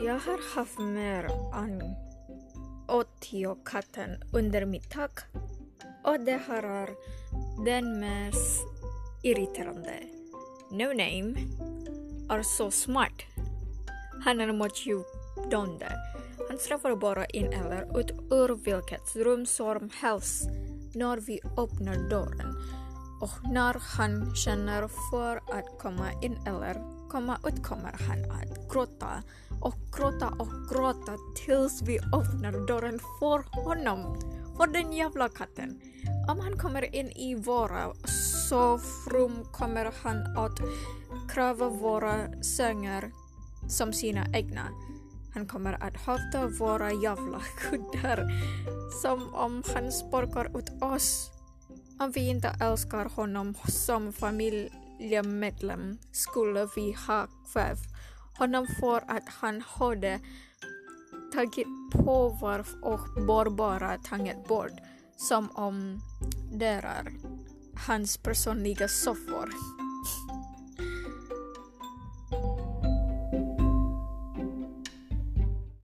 Jag har haft mer än 80 katter under mitt tak och det här är den mest irriterande. No Name är så smart. Han är mot motljudande. Han träffar bara in eller ut ur vilket rum som helst när vi öppnar dörren och när han känner för att komma in eller komma ut kommer han att gråta och gråta och gråta tills vi öppnar dörren för honom, för den jävla katten. Om han kommer in i våra sovrum kommer han att kräva våra sängar som sina egna. Han kommer att hata våra jävla kuddar som om han sparkar ut oss. Om vi inte älskar honom som familjemedlem skulle vi ha kvävt honom för att han hade tagit på varv och barbara tagit bort som om det är hans personliga soffor.